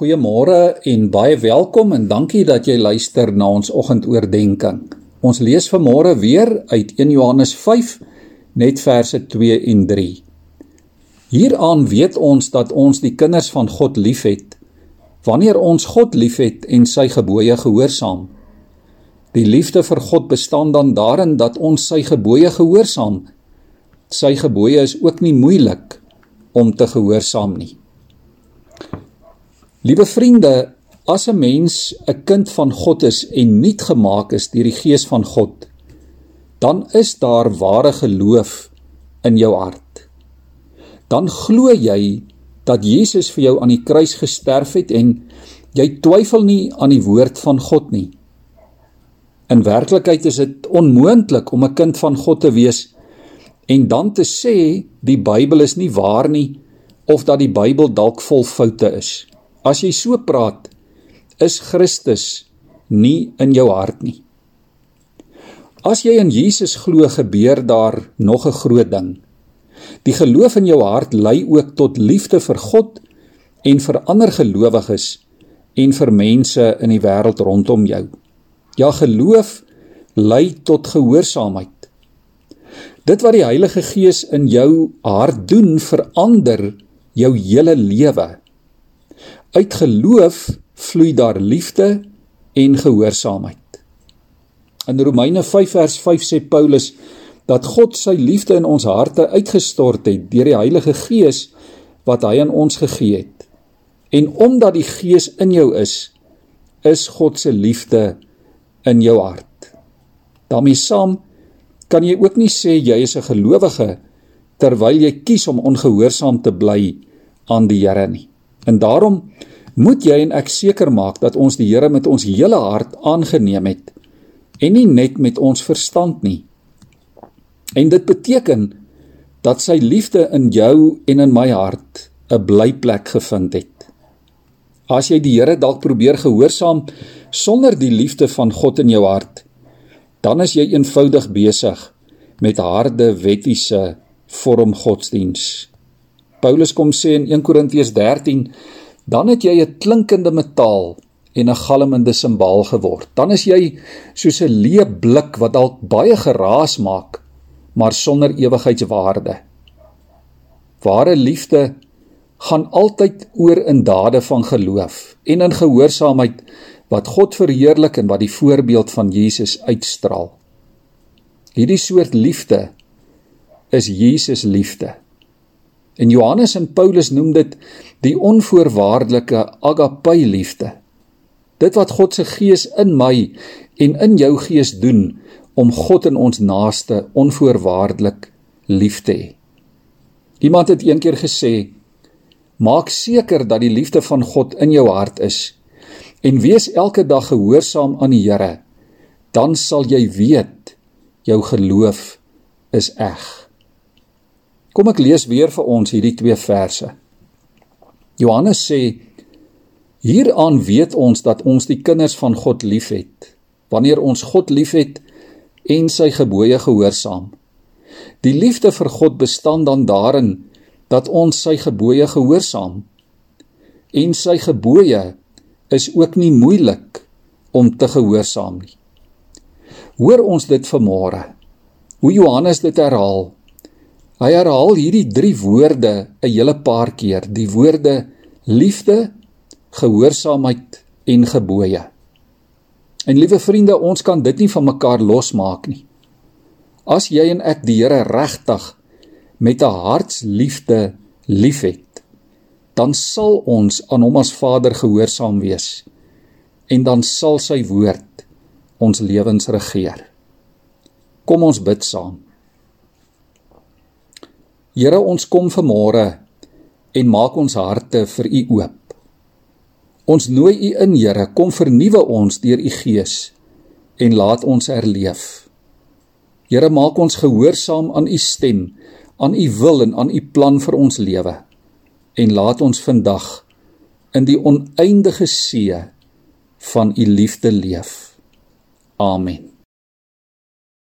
Goeiemôre en baie welkom en dankie dat jy luister na ons oggendoordenkings. Ons lees vanmôre weer uit 1 Johannes 5 net verse 2 en 3. Hieraan weet ons dat ons die kinders van God liefhet wanneer ons God liefhet en sy gebooie gehoorsaam. Die liefde vir God bestaan dan daarin dat ons sy gebooie gehoorsaam. Sy gebooie is ook nie moeilik om te gehoorsaam nie. Liewe vriende, as 'n mens 'n kind van God is en nuut gemaak is deur die Gees van God, dan is daar ware geloof in jou hart. Dan glo jy dat Jesus vir jou aan die kruis gesterf het en jy twyfel nie aan die woord van God nie. In werklikheid is dit onmoontlik om 'n kind van God te wees en dan te sê die Bybel is nie waar nie of dat die Bybel dalk vol foute is. As jy so praat, is Christus nie in jou hart nie. As jy in Jesus glo, gebeur daar nog 'n groot ding. Die geloof in jou hart lei ook tot liefde vir God en vir ander gelowiges en vir mense in die wêreld rondom jou. Ja, geloof lei tot gehoorsaamheid. Dit wat die Heilige Gees in jou hart doen, verander jou hele lewe. Uit geloof vloei daar liefde en gehoorsaamheid. In Romeine 5 vers 5 sê Paulus dat God sy liefde in ons harte uitgestort het deur die Heilige Gees wat hy aan ons gegee het. En omdat die Gees in jou is, is God se liefde in jou hart. daarmee saam kan jy ook nie sê jy is 'n gelowige terwyl jy kies om ongehoorsaam te bly aan die Here nie. En daarom moet jy en ek seker maak dat ons die Here met ons hele hart aangeneem het en nie net met ons verstand nie. En dit beteken dat sy liefde in jou en in my hart 'n blyplek gevind het. As jy die Here dalk probeer gehoorsaam sonder die liefde van God in jou hart, dan is jy eenvoudig besig met harde wettiese vorm godsdiens. Paulus kom sê in 1 Korintiërs 13 dan het jy 'n klinkende metaal en 'n galmende simbaal geword. Dan is jy soos 'n leë blik wat dalk baie geraas maak, maar sonder ewigheidswaarde. Ware liefde gaan altyd oor in dade van geloof en in gehoorsaamheid wat God verheerlik en wat die voorbeeld van Jesus uitstraal. Hierdie soort liefde is Jesus liefde. En Johannes en Paulus noem dit die onvoorwaardelike agape liefde. Dit wat God se gees in my en in jou gees doen om God in ons naaste onvoorwaardelik lief te hê. Iemand het eendag gesê: "Maak seker dat die liefde van God in jou hart is en wees elke dag gehoorsaam aan die Here, dan sal jy weet jou geloof is eg." Kom ek lees weer vir ons hierdie twee verse. Johannes sê: Hieraan weet ons dat ons die kinders van God liefhet, wanneer ons God liefhet en sy gebooie gehoorsaam. Die liefde vir God bestaan dan daarin dat ons sy gebooie gehoorsaam. En sy gebooie is ook nie moeilik om te gehoorsaam nie. Hoor ons dit vanmôre. Hoe Johannes dit herhaal Hy herhaal hierdie 3 woorde 'n hele paar keer, die woorde liefde, gehoorsaamheid en gebooie. En liewe vriende, ons kan dit nie van mekaar losmaak nie. As jy en ek die Here regtig met 'n hartsliefde liefhet, dan sal ons aan hom as Vader gehoorsaam wees en dan sal sy woord ons lewens regeer. Kom ons bid saam. Here, ons kom vanmôre en maak ons harte vir U oop. Ons nooi U in, Here, kom vernuwe ons deur U Gees en laat ons herleef. Here, maak ons gehoorsaam aan U stem, aan U wil en aan U plan vir ons lewe. En laat ons vandag in die oneindige see van U liefde leef. Amen.